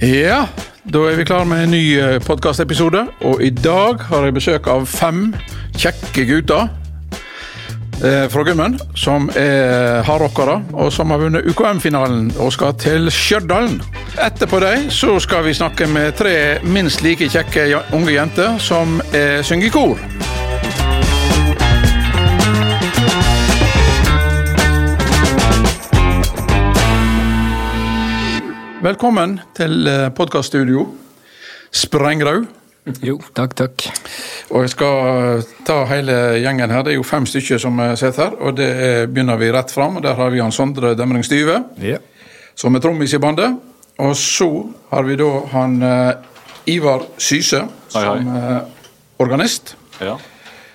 Ja, da er vi klar med en ny podkastepisode. Og i dag har jeg besøk av fem kjekke gutter eh, fra Gummen. Som er hardrockere, og som har vunnet UKM-finalen og skal til Stjørdal. Etterpå dem så skal vi snakke med tre minst like kjekke unge jenter som eh, synger i kor. Velkommen til podkaststudio Sprengraud. Jo, takk, takk. Og jeg skal ta hele gjengen her. Det er jo fem stykker som sitter her. Og det er- begynner vi rett fram. og Der har vi han Sondre Demring Styve, Ja. som er trommis i bandet. Og så har vi da han eh, Ivar Syse, som eh, organist. Ja.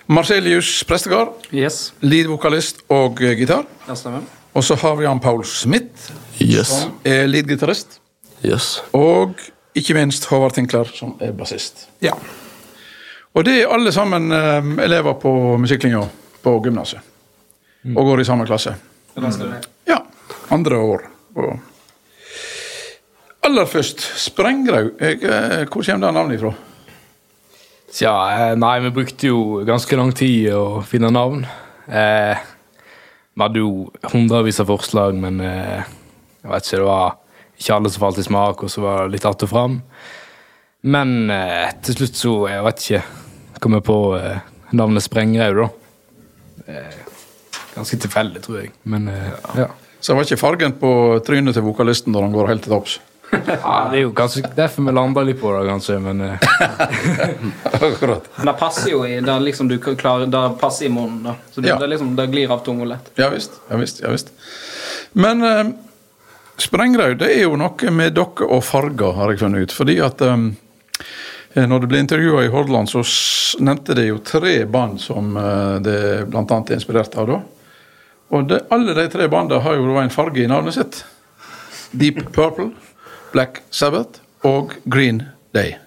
Marcelius Prestegard, Yes, leadvokalist og eh, gitar. Ja. Og så har vi han Paul Smith, Yes. som er leadgitarist. Yes. Og ikke minst Håvard Tinkler, som er bassist. Ja. Og det er alle sammen um, elever på musikklinja på gymnaset. Og går i samme klasse. Ja. Andre år. Og aller først, Sprengraug. Jeg, eh, Hvor kommer det navnet ifra? Tja, eh, nei, vi brukte jo ganske lang tid å finne navn. Eh, vi hadde jo hundrevis av forslag, men eh, jeg vet ikke, det var ikke alle som falt i smak, og så var det litt att og fram. Men eh, til slutt så, jeg vet ikke, kom jeg på eh, navnet Sprengraud, da. Eh, ganske tilfeldig, tror jeg, men eh, ja. Så det var ikke fargen på trynet til vokalisten når han går helt til topps. ja. Det er jo kanskje derfor vi lander litt på det, kanskje, men eh, Akkurat. Men det passer jo i det, liksom, du klarer, det passer i munnen. da Så det, Ja. det, liksom, det glir av tunga lett. Ja visst. Ja visst. Ja, visst. Men eh, Sprengraud, det er jo noe med dere og farger, har jeg funnet ut. Fordi at um, når det ble intervjua i Hordaland, så nevnte det jo tre band som uh, det annet er inspirert av. da. Og det, alle de tre bandene har jo en farge i navnet sitt. Deep Purple, Black Sabbath og Green Day.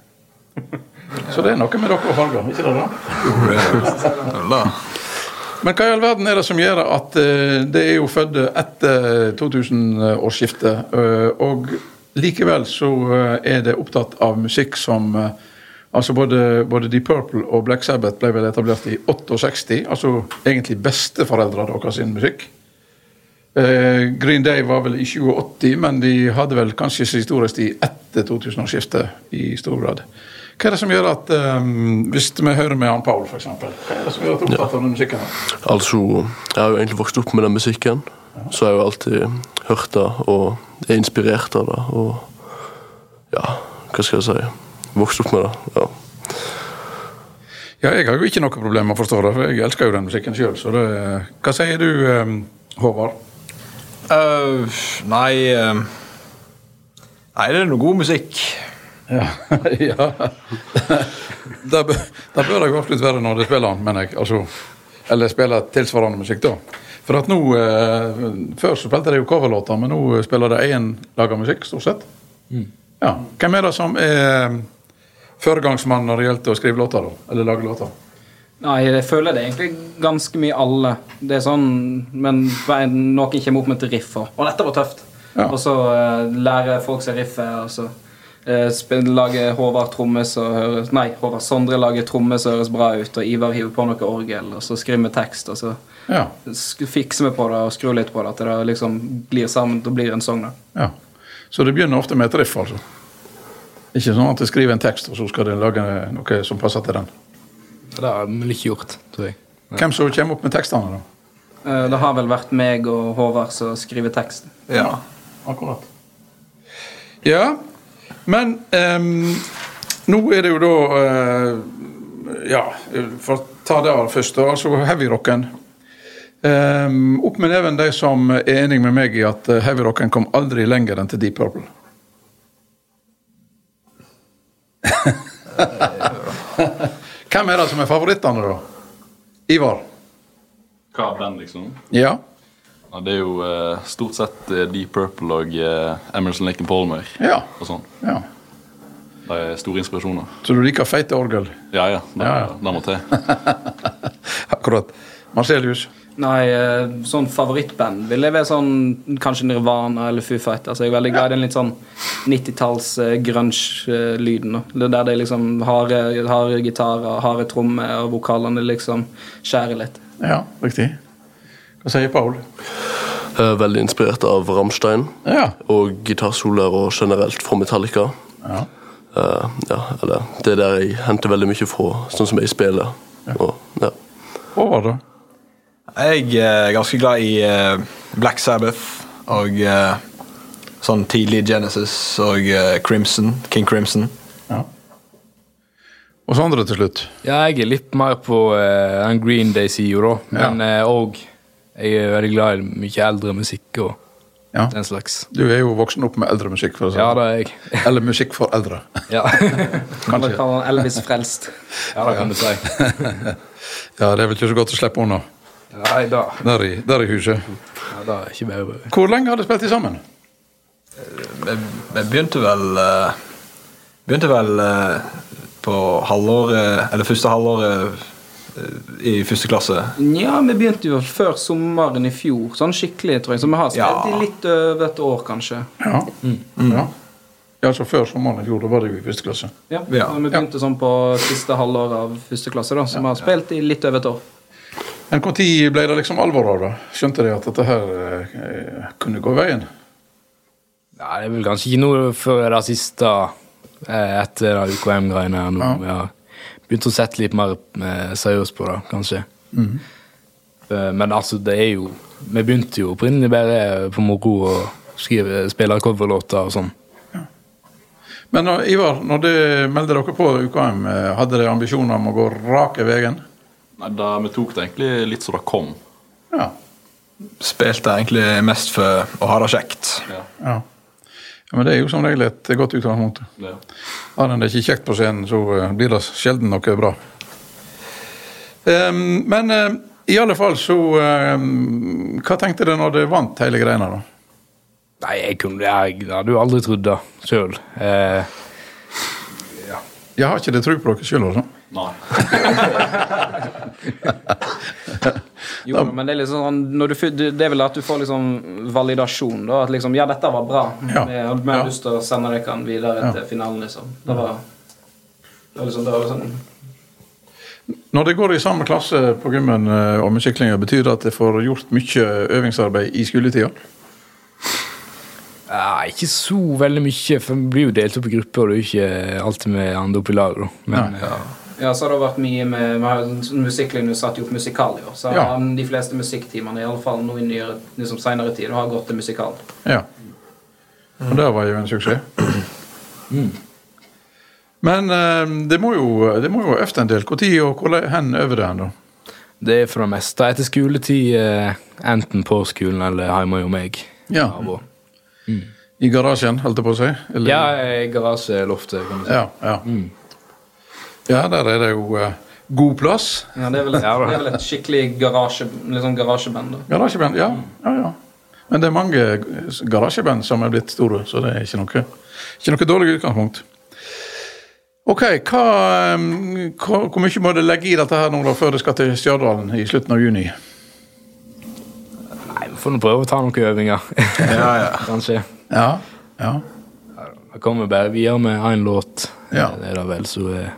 Så det er noe med dere og farger, ikke det? da? Men hva i all verden er det som gjør at eh, det er jo født etter 2000-årsskiftet, eh, og likevel så eh, er det opptatt av musikk som Altså både, både Deep Purple og Black Sabbath ble vel etablert i 68, altså egentlig besteforeldra deres sin musikk. Green Day var vel i 2080, men de hadde vel kanskje sin storhetstid etter 2000-årsskiftet i stor grad. Hva er det som gjør at um, Hvis vi hører med han Paul, f.eks. Hva er det som gjør at du er opptatt av den musikken? Altså, jeg har jo egentlig vokst opp med den musikken. Så jeg har jo alltid hørt det og er inspirert av det. Og ja, hva skal jeg si Vokst opp med det. ja. Ja, jeg har jo ikke noe problem med å forstå det, for jeg elsker jo den musikken sjøl. Hva sier du, eh, Håvard? Uh, nei uh, Nei, det er noe god musikk. Ja. ja. det, bør, det bør absolutt være når de spiller den, mener jeg. Altså, eller spiller tilsvarende musikk, da. For at nå eh, Før så spilte de jo coverlåter, men nå spiller de egenlaga musikk, stort sett. Ja. Hvem er det som er foregangsmann når det gjelder å skrive låter, da? Eller lage låter? Nei, jeg føler det egentlig ganske mye alle. Det er sånn, Men noen kommer opp med et riff, og og dette var tøft. Ja. Og så eh, lærer folk seg riffet, og så eh, lager Håvard tromme som høres Nei, Håvard Sondre lager tromme og høres bra ut, og Ivar hiver på noe orgel, og så skriver vi tekst, og så Ja. fikser vi på det og skrur litt på det, at det liksom glir sammen og blir en sang. da. ja. Så det begynner ofte med et riff, altså? Ikke sånn at de skriver en tekst, og så skal de lage noe som passer til den. det har vi ikke gjort, tror jeg. Hvem som kommer opp med tekstene, da? Eh, Det har vel vært meg og Håvard som skriver teksten. Ja. Akkurat. Ja, men um, nå er det jo da uh, Ja, for å ta det av først. Altså heavyrocken. Um, opp med neven de som er enig med meg i at eh, heavyrocken kom aldri lenger enn til Deep Purple. Hvem er det som er favorittene, da? Ivar? Hva band, liksom? Ja? Ja, det er jo uh, stort sett uh, Deep Purple og uh, Emerson Lake Palmer Ja. og sånn. ja. De er store inspirasjoner. Så du liker feite orgel? Ja, ja. Det, Ja, ja. det må til. Akkurat. Marcelius? Nei, sånn favorittband vil jeg være sånn kanskje Nirvana eller Foo Fighters. Jeg er veldig glad i den litt sånn 90-talls uh, grunge-lyden. Det Der det er liksom harde, harde gitarer, harde trommer, og vokalene liksom skjærer litt. Ja, riktig. Hva sier Paul? Eh, Veldig inspirert av Rammstein Ja. og gitarsoler og generelt fra Metallica. ja. Uh, ja, eller Det er der jeg henter veldig mye fra, sånn som jeg spiller. Og, ja. Hva var det? Jeg er ganske glad i eh, Black Sabbath og eh, sånn tidlig Genesis og eh, Crimson, King Crimson. Ja. Og Sondre til slutt. Ja, jeg er litt mer på uh, Green Day-sida, da. Men eh, og jeg er veldig glad i mye eldre musikk og Ja. den slags. Du er jo voksen opp med eldre musikk, for å si Ja, det. det er jeg. Eller musikk for eldre. Ja, Kan man kalle Elvis frelst. ja det kan du si. Ja, det er vel ikke så godt å slippe unna Nei, da. der i, der i huset. Ja, er ikke bare. Hvor lenge har dere spilt sammen? Jeg begynte vel eh, Begynte vel eh, på halvåret Eller første halvåret i første klasse. Ja, vi begynte jo før sommeren i fjor. Sånn skikkelig, tror jeg. Så vi har spilt Ja. i litt over et år, kanskje. Ja. ja. ja altså Før sommeren i fjor, da var det jo i første klasse. Ja, Ja. Vi begynte sånn på siste halvår av første klasse, da, så vi har spilt i litt over et år. Men når ble det liksom alvor av det? Skjønte de at dette her eh, kunne gå veien? Nei, det er vel kanskje ikke noe før det siste eh, etter UKM-greiene her nå. Ja. Vi har begynt å sette litt mer eh, seriøst på det, kanskje. Mm. Men altså, det er jo Vi begynte jo opprinnelig bare på moro å skrive, spille coverlåter og sånn. Men Ivar, når du meldte dere på UKM, eh, hadde dere ambisjoner om å gå rake veien? Nei, da, Vi tok det egentlig litt så det kom. Ja. Spilte egentlig mest for å ha det kjekt. Ja. ja. Ja men det er jo som regel et godt utgangspunkt. Det. er en det ikke kjekt på scenen, så eh, blir det sjelden noe bra. Um, men um, i alle fall så um, Hva tenkte dere når du vant hele greina, da? Nei, jeg, kunne, jeg hadde jo aldri trodd det sjøl. Eh, Jeg har ikke det tro på dere sjøl, altså? Nei. Jo, men det er liksom sånn når du, Det er vel at du får liksom validasjon, da. At liksom Ja, dette var bra. Ja. Vi har Ja. lyst til å sende dere videre Ja. til finalen, liksom. Det var, det var liksom, det var sånn Når det går i samme klasse på gymmen eh, og musikklinja, betyr det at det får gjort mye øvingsarbeid i skoletida? ja, ikke så veldig mye, for vi blir jo delt opp i grupper, og det er jo ikke alltid vi andre opp i lag. Men Nei. eh, Ja, så har det vært mye med musikklinjen Musikklinja satt jo opp musikal i år. Så Ja. de fleste musikktimene, i alle fall nå i nyere, liksom senere tid, har gått til musikal. Ja. Og det var jo en suksess. Men eh, det må jo det må jo øve en del. Når og hvor hen øver det hen, da? det er for det meste etter skoletid, eh, enten på skolen eller hjemme hos meg. Ja. Mm. I garasjen, holdt jeg på å si? Eller- Ja, i garasjeloftet, kan du si. ja, ja. Ja, der er det jo uh, god plass. Ja, det er vel et, det er vel et skikkelig garasje, liksom garasjeband. Garasjeband, ja. ja, ja. Men det er mange garasjeband som er blitt store, så det er ikke noe, ikke noe dårlig utgangspunkt. Ok, hva, um, hva, Hvor mye må du legge i dette her nå da, før det skal til Stjørdal i slutten av juni? Nei, vi får nå prøve å ta noen øvinger, Ja, ja. kanskje. Ja, ja. Vi kommer bare videre med én låt, Ja. det er da vel, så eh,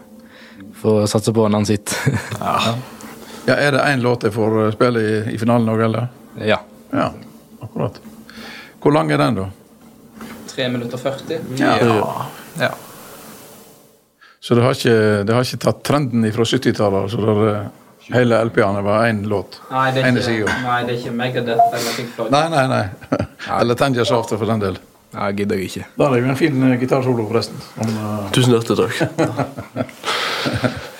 får satse på navnet sitt. ja Er det én låt jeg får uh, spille i, i finalen òg, eller? ja. Ja, akkurat. Hvor lang er den, da? 3 minutter 40. Ja. ja. Så det har ikke, det har ikke tatt trenden fra 70-tallet? Altså der eh, hele LP-ene var én låt? Nei, det er ikke, sida? nei, det er ikke Megadeth eller Pink Floyd. Nei, nei, nei. Eller Ten Years After, for den del. Nei, gidder jeg ikke. Der er jo en fin eh, gitarsolo, forresten. Om, uh... Tusen hjertelig takk.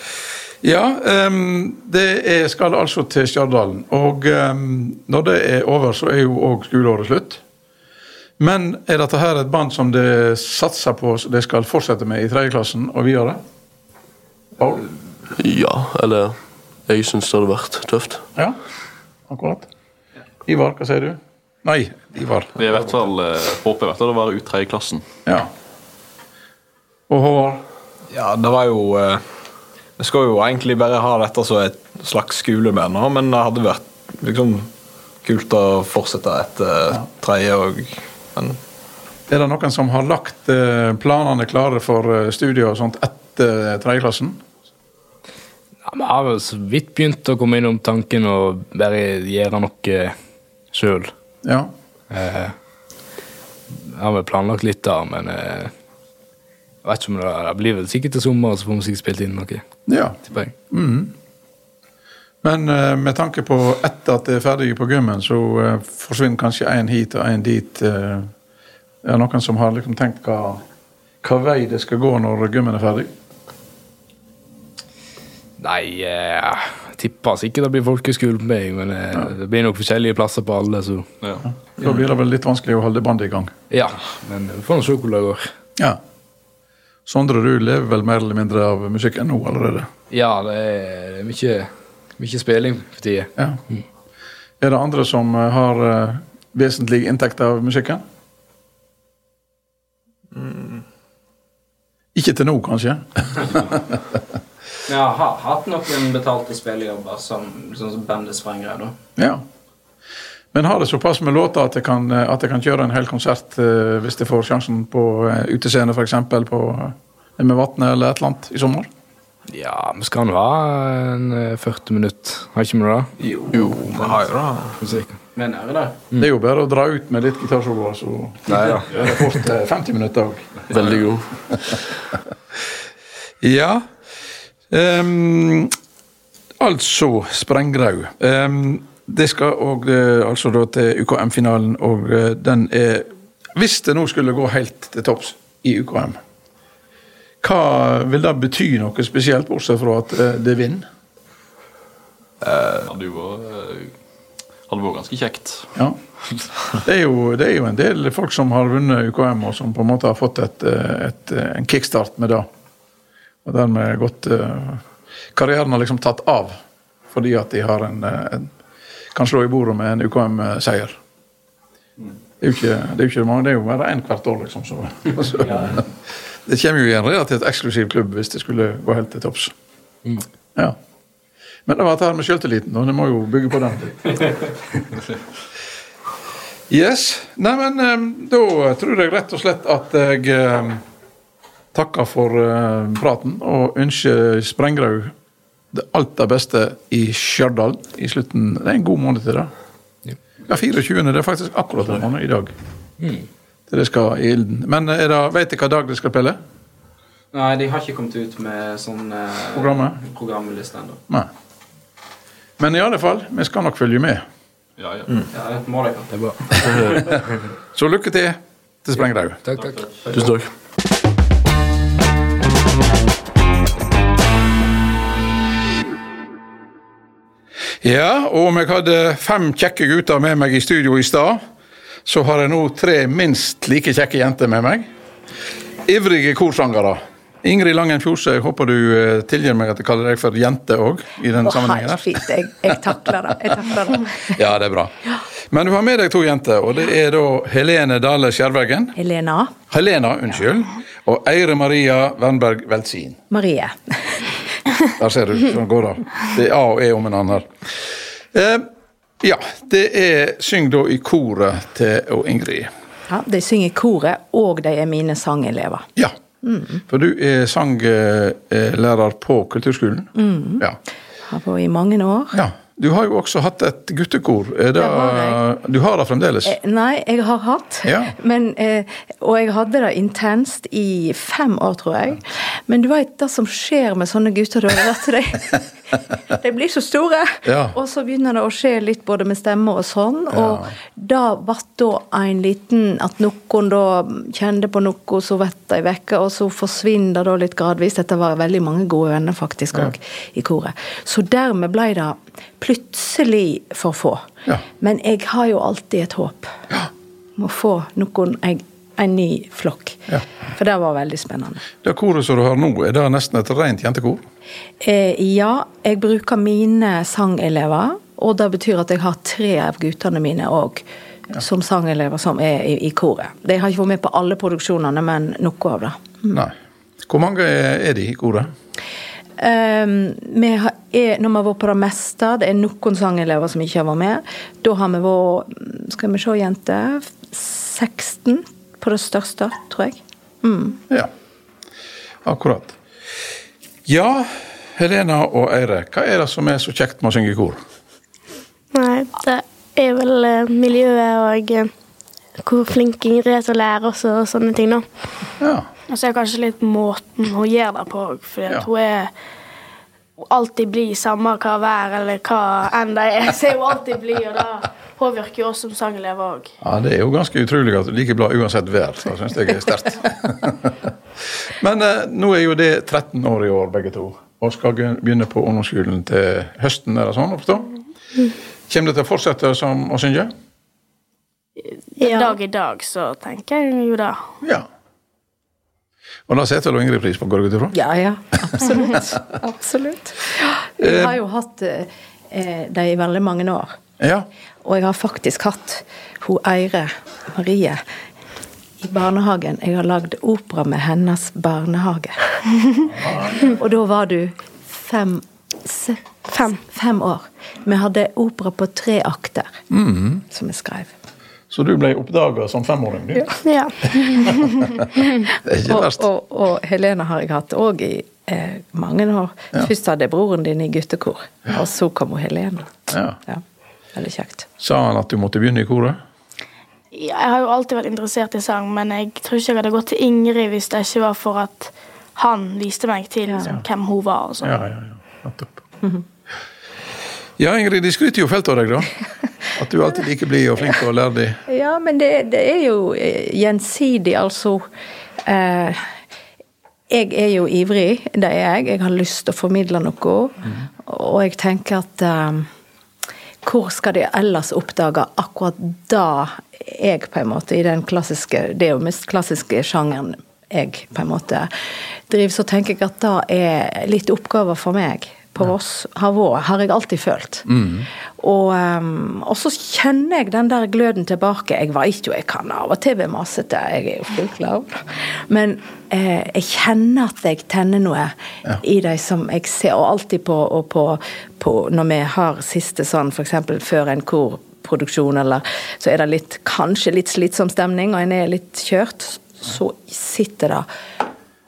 Ja, um, det er, skal altså til Stjørdal. Og um, når det er over, så er jo òg skoleåret slutt. Men er dette her et band som det satser på det skal fortsette med i tredjeklassen og videre? Paul? Ja, eller jeg syns det hadde vært tøft. Ja, akkurat. Ivar, hva sier du? Nei, Ivar. Vi er i hvert fall, eh, håper i hvert fall å være ut tredjeklassen. Ja. Og Håvard? Ja, det var jo eh, Vi skal jo egentlig bare ha dette som et slags skoleband, nå, men det hadde vært liksom kult å fortsette etter tredje òg. Er det noen som har lagt eh, planene klare for eh, studier og sånt etter tredjeklassen? Ja, Vi har vel så vidt begynt å komme innom tanken å bare gjøre noe sjøl. Ja. Eh, har vi planlagt litt da, men eh, jeg vet ikke om det, det blir vel sikkert til sommer, så får vi sikkert spilt inn noe. ja. Mm. Men uh, med tanke på etter at det er ferdig på gymmen, så uh, forsvinner kanskje én hit og én dit. Uh, er det noen som har liksom tenkt hva, hva vei det skal gå når gymmen er ferdig? Nei, jeg tipper sikkert det blir folkeskole på meg, men ja. det blir nok forskjellige plasser på alle, så Ja. Da blir det vel litt vanskelig å holde bandet i gang. ja. Men vi får nå se hvordan det går. Ja. Sondre, du lever vel mer eller mindre av musikken nå allerede? Ja, det er, mye, mye spilling for tida. Ja. Er det andre som eh, har uh, vesentlig inntekt av musikken? Ikke til nå, kanskje? Jeg har hatt noen betalte spillejobber, som, sånn som bandet Sprengreid. da. Ja. Men har det såpass med låter at jeg kan, eh, at jeg kan kjøre en hel konsert uh, hvis jeg får sjansen på uh, utescene, f.eks. på uh, med Vatnet eller et eller annet i sommer? Ja, vi skal nå ha en eh, 40 minutter, har ikke vi det? jo, vi har jo det. Men er det? Det er jo bare å dra ut med litt gitarsoloer, så Nei ja. gjør det fort eh, 50 minutter òg. Veldig god. Ja. um, altså Sprengraug. Ehm, det skal og, eh, altså da til UKM-finalen, og eh, den er Hvis det nå skulle gå helt til topps i UKM, hva vil det bety noe spesielt, bortsett fra at eh, det vinner? Hadde jo vært eh, hadde vært ganske kjekt. Ja. Det er, jo, det er jo en del folk som har vunnet UKM, og som på en måte har fått et, eh, et, eh, en kickstart med det. Og dermed gått eh, Karrieren har liksom tatt av fordi at de har en, eh, en kan slå i bordet med en UKM-seier. Det er jo ikke, det er jo mange, det er jo bare én hvert år, liksom. Så, så, det kommer jo i en relativt eksklusiv klubb hvis det skulle gå helt til topps. Ja. Men det var dette med selvtilliten, og det må jo bygge på den. Yes. Nei, men eh, da tror jeg rett og slett at jeg eh, takker for eh, praten og ønsker Sprengraug det alt det beste i Stjørdal i slutten. Det er en god måned til det. Ja, 24. Det er faktisk akkurat en måned i dag. Til det skal i ilden. Men er det, vet dere hva dag det skal spille? Nei, de har ikke kommet ut med sånn eh, Programmet? programliste ennå. Nei. Men i alle fall, vi skal nok følge med. Ja, ja. Ja, det må dere. Det er bra. Så lykke til til Sprengraug. Takk, takk. Tusen takk. Ja, og om jeg hadde fem kjekke gutter med meg i studio i stad, så har jeg nå tre minst like kjekke jenter med meg. Ivrige korsangere. Ingrid Langen Fjordse, jeg håper du eh, tilgir meg at jeg kaller deg for jente òg. i den sammenhengen her. fint. Jeg, jeg takler det. Jeg takler det. Ja, det er bra. Men du har med deg to jenter, og det er da Helene Dale Skjerveggen. Helena. Helena, unnskyld. Og Eire Maria Wernberg Veltsin. Marie. Der ser du. Sånn går det. Det er A og E om en annen her. Eh, ja, det er Syng da i koret til og Ingrid. Ja, de synger i koret, og de er mine sangelever. Ja. For du er sanglærer på kulturskolen? Ja. Har vært i mange år. ja. Du har jo også hatt et guttekor. Det, Det har du har det fremdeles? Eh, Nei, jeg har hatt. Ja. Men, eh, og jeg hadde det intenst i fem år, tror jeg. Men du veit det som skjer med sånne gutter, Du har vært til de, de blir så store. Ja. Og så begynner det å skje litt både med stemmer og sånn. Og da ble da en liten At noen da kjente på noe, så vet de vekke, og så forsvinner det da litt gradvis. Dette var veldig mange gode venner faktisk òg i koret. Så dermed ble det plutselig for få. Ja. Men jeg har jo alltid et håp om å få noen en, en ny flokk. Ja. For det var veldig spennende. Det koret som du har nå, er det nesten et rent jentekor? Eh, ja, jeg bruker mine sangelever, og det betyr at jeg har tre av guttene mine òg som sangelever som er i, i koret. De har ikke vært med på alle produksjonene, men noe av det. Nei. Hvor mange er de i koret? Um, vi har, er, når vi har vært på det meste, det er noen sangelever som ikke har vært med, da har vi vært Skal vi se, jenter 16 på det største, tror jeg. Mm. Ja, akkurat. Ja, Helena og Eire, hva er det som er så kjekt med å synge i kor? Nei, det er vel eh, miljøet og eh, hvor flink Ingrid er til å lære oss og sånne ting, da. Ja, Og så er det kanskje litt måten hun gjør det på, fordi at Ja. hun er hun alltid blid, samme hva vær eller hva enn det er. Så er hun alltid blid, og det påvirker jo oss som sangelever òg. ja det er jo ganske utrolig at du liker bra uansett vær. Det synes jeg er sterkt. Men eh, nå er jo det 13 år i år, begge to, og skal begynne på ungdomsskolen til høsten, er det sånn å forstå? Kommer det til å fortsette som å synge? Ja. dag i dag så tenker jeg jo det. Ja. Og da setter du Ingrid pris på, går jeg ut ifra? Ja, ja. Absolutt. absolutt. Vi har jo hatt eh, det i veldig mange år. Ja. Og jeg har faktisk hatt hun Eire Marie i barnehagen. Jeg har lagd opera med hennes barnehage. Og da var du fem se, Fem. fem år. Vi hadde opera på tre akter som jeg skrev. Så du ble oppdaga som femåring? du? Ja. Det er ikke Og, verst. og, og Helene har jeg hatt òg i eh, mange år. Først hadde jeg broren din i guttekor, og så kom hun Helene. Ja. Ja, veldig kjekt. Sa han at du måtte begynne i koret? Ja, Jeg har jo alltid vært interessert i sang, men jeg tror ikke jeg hadde gått til Ingrid hvis det ikke var for at han viste meg til liksom, hvem hun var. og sånn. Ja, ja, ja. Nettopp. Ja, Ingrid, de skryter jo fælt av deg, da. At du alltid liker like blid og flink og lærdig. Ja, men det, det er jo eh, gjensidig, altså. Eh, jeg er jo ivrig, det er jeg. Jeg har lyst til å formidle noe. Og jeg tenker at eh, hvor skal de ellers oppdage akkurat da jeg på en måte i den klassiske Det er jo mest klassiske sjangeren jeg på en måte driver, så tenker jeg at det er litt oppgaver for meg på Voss. Har vært, har jeg alltid følt. Og, um, og så kjenner jeg den der gløden tilbake. Jeg vet jo jeg kan av og til være masete, jeg er jo full klar. Men eh, jeg kjenner at jeg tenner noe i de som jeg ser, og alltid på, og på, på når vi har siste sånn, f.eks. før en korproduksjon, eller så er det litt, kanskje litt slitsom stemning, og en er litt kjørt, så sitter det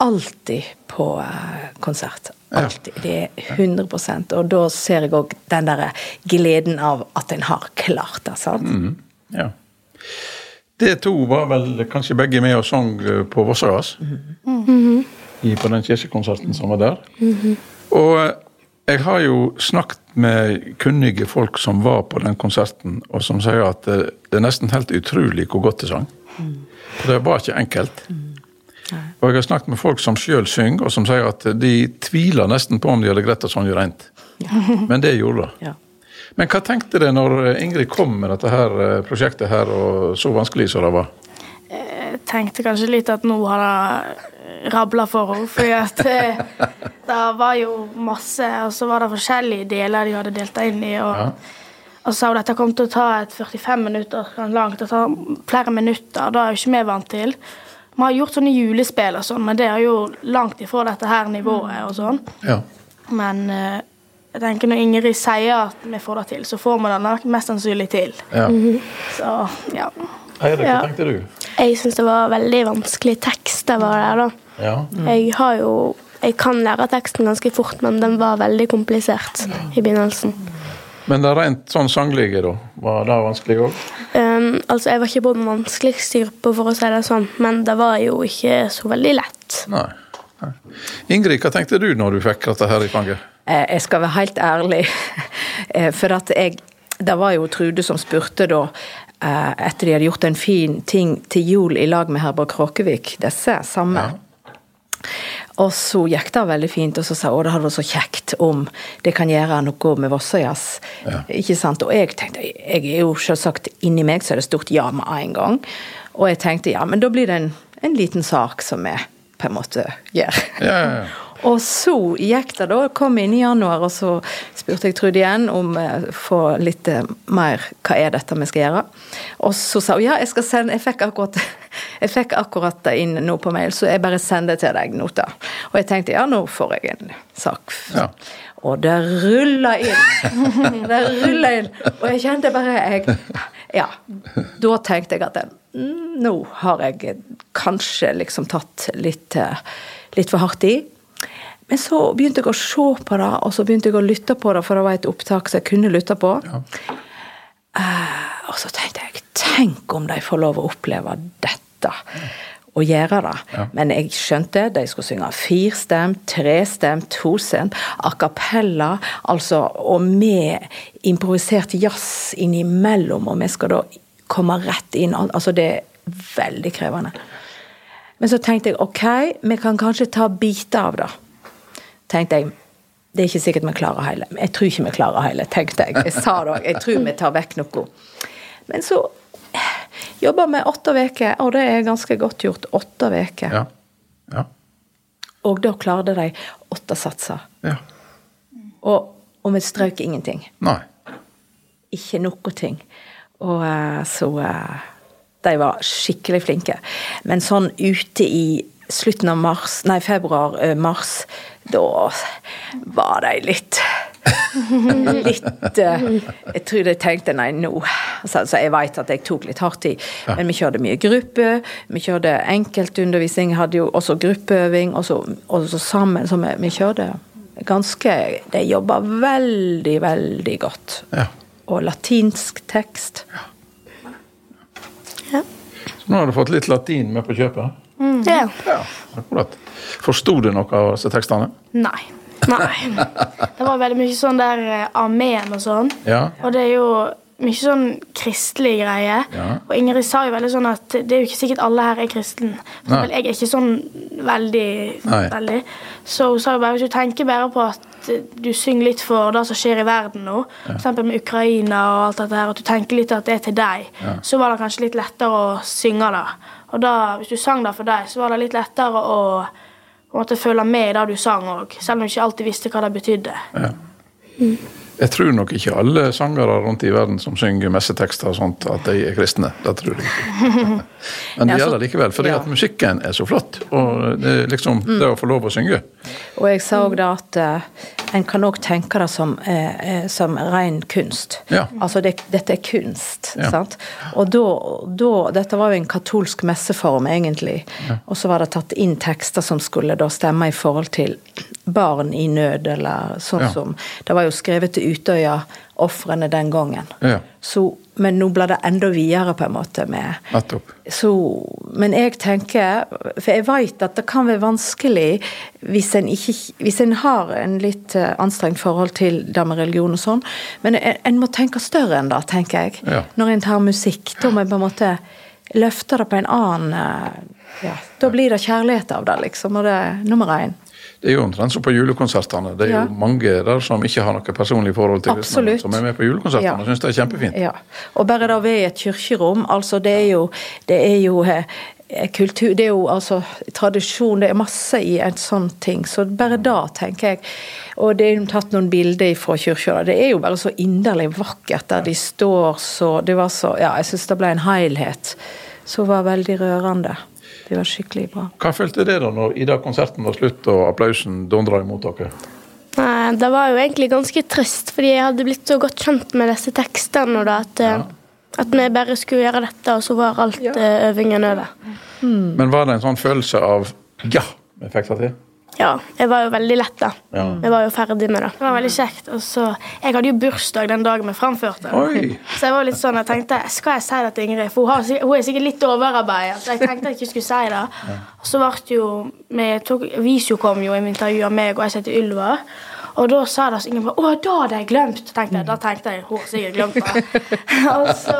alltid på eh, konsert. Alltid. Det er 100% Og da ser jeg òg den der gleden av at en har klart det. sant? Ja. Det to var vel kanskje begge med og sang på på Mm -hmm. På den kirkekonserten som var der. Og eh, jeg har jo snakket med kunnige folk som var på den konserten, og som sier at det, det er nesten helt utrolig hvor godt de sang. For det var ikke enkelt. Og jeg har snakket med folk som sjøl synger, og som sier at de tviler nesten på om de hadde greid å synge rent. Men det gjorde de. Ja. Men hva tenkte dere når Ingrid kom med dette her eh, prosjektet her, og så vanskelig som det var? Jeg tenkte kanskje litt at nå har det rabla for henne. Fordi det, eh, det var jo masse, og så var det forskjellige deler de hadde delt inn i. Og, og så sa hun at dette kom til å ta et 45 minutter langt, det tar flere minutter. Det er jo ikke vi vant til. Vi har gjort sånne julespill og sånn, men det er jo langt ifra dette her nivået og sånn. Ja. Men eh, jeg tenker når Ingrid sier at vi får det til, så får vi det nok mest sannsynlig til. ja. Så ja. Eirik, hva tenkte du? Jeg syns det var veldig vanskelig tekst det var der, da. Ja. Jeg har jo Jeg kan lære teksten ganske fort, men den var veldig komplisert i begynnelsen. Men det rent sånn sanglige, da? Var det vanskelig òg? Um, altså, jeg var ikke på den vanskeligste gruppa, for å si det sånn, men det var jo ikke så veldig lett. Nei. Nei. Ingrid, hva tenkte du når du fikk dette her i fanget? Eh, Jeg skal være helt ærlig, Eh, for at jeg Det var jo Trude som spurte da, eh, etter de hadde gjort en fin ting til jul i lag med Herborg Kråkevik, disse samme. Og så gikk det veldig fint, og så sa hun det hadde vært så kjekt om det kan gjøre noe med Vossajazz. Ikke sant? Og jeg tenkte, jeg er jo selvsagt inni meg så er det stort ja med en gang. Og jeg tenkte ja, men da blir det en, en liten sak som vi på en måte gjør. Ja, ja, ja. Og så gikk det da, kom inn i januar, og så spurte jeg Trude igjen om å få litt eh, mer hva er dette vi skal gjøre. Og så sa hun ja, jeg skal sende Jeg fikk akkurat Jeg fikk akkurat det inn nå på mail, så jeg bare sender til deg nota. Og jeg tenkte ja, nå får jeg en sak. Ja. Og det rulla inn. det rulla inn. Og jeg kjente bare jeg Ja. Da tenkte jeg at mm, nå har jeg kanskje liksom tatt litt, eh, litt for hardt i. Men så begynte jeg å se på det, og så begynte jeg å lytte på det, for det var et opptak som jeg kunne lytte på. Eh, og så tenkte jeg tenk om de får lov å oppleve dette. Og gjøre det. Men jeg skjønte de skulle synge firstemt, trestemt, tostemt, a cappella. Altså, og med improvisert jazz innimellom, og vi skal da komme rett inn. Altså, det er veldig krevende. Men så tenkte jeg ok, vi kan kanskje ta biter av det. Tenkte jeg, Det er ikke sikkert vi klarer hele. Jeg tror ikke vi klarer hele, tenkte jeg. Jeg sa det òg. Jeg tror vi tar vekk noe. Men så jobba vi åtte uker, og det er ganske godt gjort. Åtte uker. Ja. ja. Og da klarte de åtte satser. ja. Og, og vi strøk ingenting. Nei. Ikke noe ting. Og eh, så eh, De var skikkelig flinke. Men sånn ute i slutten av mars, nei, februar, eh, mars, da var de litt Litt eh, Jeg tror de tenkte nei, nå Så, Altså, jeg vet at jeg tok litt hardt i. Men vi kjørte mye gruppe, vi kjørte enkeltundervisning, hadde jo også gruppeøving, og så, og så sammen. Så vi, vi kjørte ganske De jobba veldig, veldig godt. Ja. Og latinsk tekst. Så nå har du fått litt latin med på kjøpet? Ja. Ja, akkurat. Forsto du noe av disse tekstene? Nei. Nei. Det var veldig mye sånn der eh, amen og sånn. Ja. Og det er jo mye sånn kristelig greie. Ja. Og Ingrid sa jo veldig sånn at det er jo ikke sikkert alle her er kristen. For eksempel, jeg er ikke sånn veldig, veldig. Så hun sa jo bare hvis du tenker bare på at du synger litt for det som skjer i verden nå, for eksempel med Ukraina og alt dette her, at du tenker litt at det er til deg, så var det kanskje litt lettere å synge det. Og da, hvis du sang det for deg, så var det litt lettere å måte følge med i det du sang òg, selv om du ikke alltid visste hva det betydde. Jeg tror nok ikke alle sangere rundt i verden som synger messetekster og sånt, at de er kristne. Det tror jeg ikke. Men det gjelder likevel, fordi ja. at musikken er så flott. Og det liksom Mm. det å få lov å synge. Og jeg sa òg da at eh, en kan òg tenke det som, eh, eh, som ren kunst. Ja. Altså det, dette er kunst. Ja. sant? Og da, Dette var jo en katolsk messeform, egentlig. Og så var det tatt inn tekster som skulle da stemme i forhold til barn i nød, eller sånn Ja. som Det var jo skrevet til Utøya-ofrene den gangen. Ja. Så, men nå blir det enda videre, på en måte, med så, men jeg tenker, for jeg vet at det kan være vanskelig hvis en, ikke, hvis en har en litt eh, anstrengt forhold til det med religion og sånn, men en, en må tenke større enn det, tenker jeg. Ja. Når en tar musikk, da må en på en måte løfte det på en annen eh, ja, Da blir det kjærlighet av det, liksom, og det er nummer én. Det er jo omtrent som på julekonsertene. Det er Ja. jo mange der som ikke har noe personlig forhold til Absolutt. som er med på julekonsertene Ja. og syns det er kjempefint. Ja. Og bare da i et kirkerom, altså det er jo, det er jo eh, kultur Det er jo altså tradisjon, det er masse i en sånn ting. Så bare da, tenker jeg. Og det er jo tatt noen bilder fra kirka. Det er jo bare så inderlig vakkert der de står så Det var så Ja, jeg syns det ble en helhet som var veldig rørende. Det var skikkelig bra. Hva følte dere da når Ida konserten var slutt og applausen dundra imot dere? Nei, Det var jo egentlig ganske trist, fordi jeg hadde blitt så godt kjent med disse tekstene. Og da at, Ja. at vi bare skulle gjøre dette, og så var alt ja. øvingen over. Men var det en sånn følelse av ja, vi fikk det til? Ja, jeg var jo veldig lett, da. Ja. Jeg var jo ferdig med det. Det var veldig kjekt. Og så, Jeg hadde jo bursdag den dagen vi framførte. Oi! Så jeg var litt sånn, jeg tenkte, skal jeg si det til Ingrid? For hun, har, hun er sikkert litt overarbeidet. Så jeg tenkte jeg ikke skulle si det. Og så ble det jo vi tok, Visio kom jo i intervjuet av meg, og jeg heter Ylva. Og da sa det så Ingrid bare 'Å, da hadde jeg glemt'. tenkte jeg, Da tenkte jeg hun har sikkert glemt det. og så,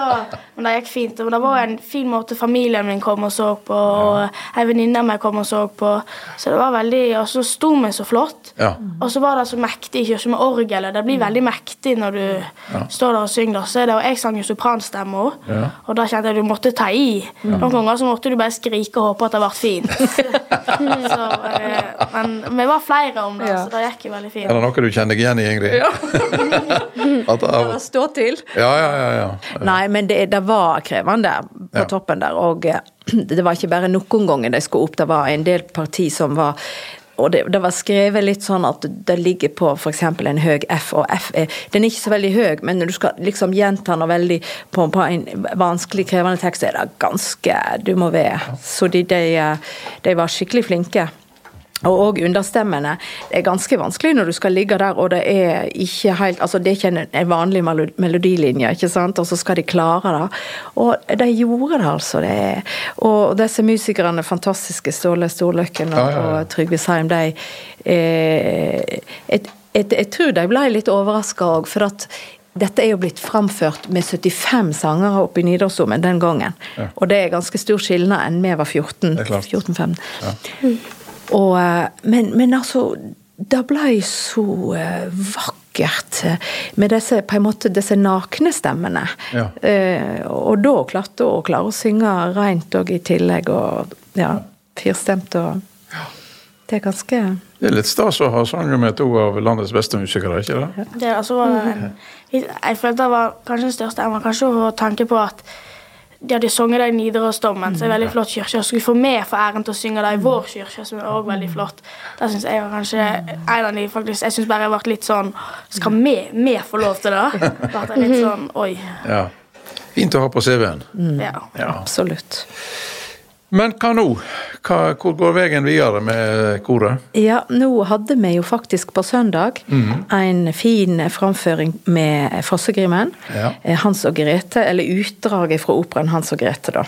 men det gikk fint. Men det var en fin måte familien min kom og så på, og ei venninne av meg kom og så på. Så det var veldig, Og så sto vi så flott. Ja. Og så var det så mektig i kirka med orgelet. Det blir veldig mektig når du står der og synger. Så er det, og jeg sang jo sopranstemme òg, Ja. og da kjente jeg du måtte ta i. Noen ganger så måtte du bare skrike og håpe at det ble fint. så, eh, men vi var flere om det, Ja. så det gikk jo veldig fint. Noe du kjenner deg igjen i, Ingrid? Ja. At det var stå til. ja, ja, ja. ja. Nei, men det, det var krevende på Ja. toppen der. Og eh, det var ikke bare noen ganger de skulle opp, det var en del parti som var og det, det var skrevet litt sånn at det ligger på f.eks. en høy F, og F er Den er ikke så veldig høy, men når du skal liksom gjenta noe veldig på, på en vanskelig, krevende tekst, så er det ganske Du må være Så de, de, de var skikkelig flinke. Og understemmene. Det er ganske vanskelig når du skal ligge der, og det er ikke helt Altså, det er ikke en, en vanlig melodilinje, ikke sant, og så skal de klare det. Og de gjorde det, altså. Det og disse musikerne, fantastiske Ståle Storløkken og, Ja, ja, ja. og Trygve Seim, de eh, jeg, et, jeg tror de ble litt overraska òg, for at dette er jo blitt framført med 75 sangere oppe i Nidarosdomen den gangen. Og det er ganske stor skillnad enn vi var 14. Det er klart. 14-15. Og, eh, men, men altså, det ble så eh, vakkert eh, med disse, på en måte, disse nakne stemmene. Ja. Eh, og da klarte hun å klare å synge rent og i tillegg, og ja, firstemt og Det er ganske Det er litt stas å ha sunget med to av landets beste musikere, ikke det? Det altså jeg følte det var kanskje den største evnen, kanskje å tanke på at de hadde sunget det i Nidarosdomen, så er det en veldig flott kirke. Og skulle få med for æren til å synge det i vår kirke, som er også veldig flott. Det syns jeg var kanskje en av de faktisk Jeg syns bare jeg ble litt sånn Skal vi, vi få lov til det? Ble litt sånn Oi. Ja. Fint å ha på CV-en. Ja. Ja. Absolutt. Men hva nå? Hva, hvor går veien videre med koret? Ja, nå hadde vi jo faktisk på søndag en fin framføring med Fossegrimen. Ja. Eh, Hans og Grete, eller utdraget fra operaen Hans og Grete, da.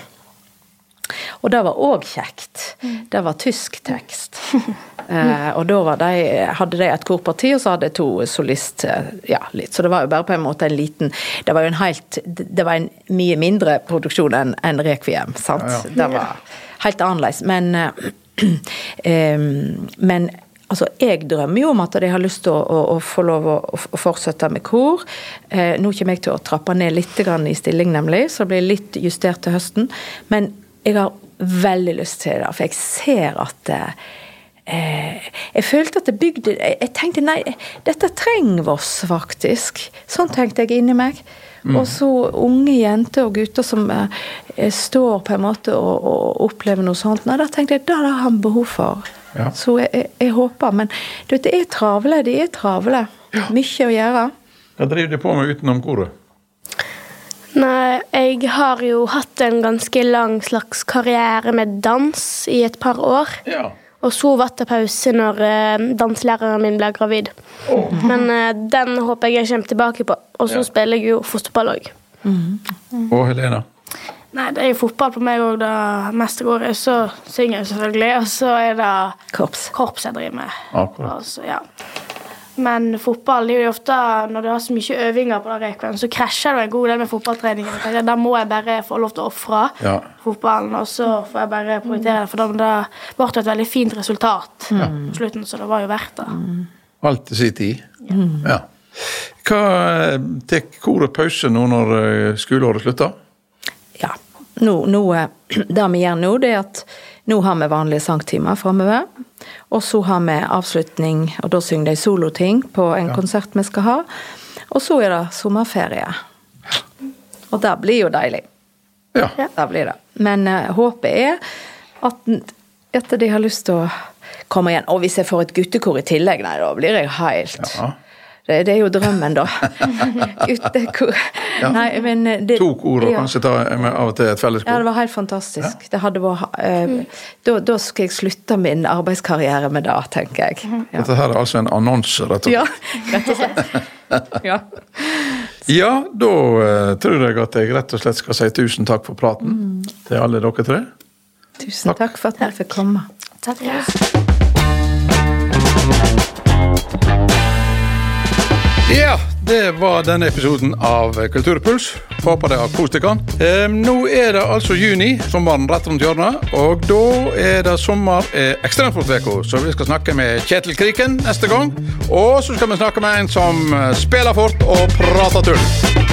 Og det var òg kjekt. Det var tysk tekst. Eh, og da var de, hadde de et korparti, og så hadde de to solist eh, ja, litt. Så det var jo bare på en måte en liten Det var jo en helt Det var en mye mindre produksjon enn en Rekviem, sant. Ja, ja. Det var helt annerledes. Men eh, eh, Men altså, jeg drømmer jo om at de har lyst til å, å, å få lov å, å fortsette med kor. Eh, nå kommer jeg til å trappe ned litt grann i stilling, nemlig, så det blir litt justert til høsten. Men jeg har veldig lyst til det, for jeg ser at eh, jeg følte at det bygde Jeg jeg tenkte nei, dette trenger oss faktisk. Sånn tenkte jeg inni meg. Og så unge jenter og gutter som eh, står på en måte og, og opplever noe sånt. Nei, da tenkte jeg da har han behov for. Ja. Så jeg, jeg, jeg håper. Men du vet, det er travle. De er travle. Mye å gjøre. Hva driver du på med utenom koret? Nei, jeg har jo hatt en ganske lang slags karriere med dans i et par år. Ja. Og så ble det pause når eh, danselæreren min ble gravid. Men eh, den håper jeg jeg kommer tilbake på. Og så Ja. spiller jeg jo fotball òg. Og Helena? Nei, det er jo fotball på meg òg det meste går i. Så synger jeg selvfølgelig, og så er det Korps. korps jeg driver med. Akkurat. Altså, ja. Men fotball det er jo ofte Når du har så mye øvinger på rekven, så krasjer det en god del med fotballtreningen. Da må jeg bare få lov til å ofre Ja. fotballen, og så får jeg bare prioritere det. For da, ble det et veldig fint resultat på slutten, så det var jo verdt det. Alt til sin tid? Ja. Hva eh, Tar koret pause nå når eh, skoleåret slutter? Ja. Nå, nå, eh, det vi gjør nå, det er at nå har vi vanlige sangtimer framover. Og så har vi avslutning, og da synger de soloting på en konsert vi skal ha. Og så er det sommerferie. Og det blir jo deilig. Ja. Det blir det. Men uh, håpet er at, at de har lyst til å komme igjen. Og hvis jeg får et guttekor i tillegg, nei, da blir jeg helt Ja. Det, det er jo drømmen, da. Guttekor. Nei, men eh, det, To kor og ja. kanskje ta med av og til et felles Ja, det var helt fantastisk. Det hadde vært eh, da, da skal jeg slutte min arbeidskarriere med det, tenker jeg. Ja, Dette her er altså en annonse, rett og slett. ja rett og slett. Ja. Ja, da eh, tror jeg at jeg rett og slett skal si tusen takk for praten til alle dere tre. Tusen takk for at jeg fikk komme. Takk Ja, det var denne episoden av Kulturpuls. Håper dere har kost dere. Nå er det altså juni, sommeren rett rundt hjørnet. Og da er det sommer eh, ekstremsportveka, så vi skal snakke med Kjetil Kriken neste gang. Og så skal vi snakke med en som eh, spiller fort og prater tull.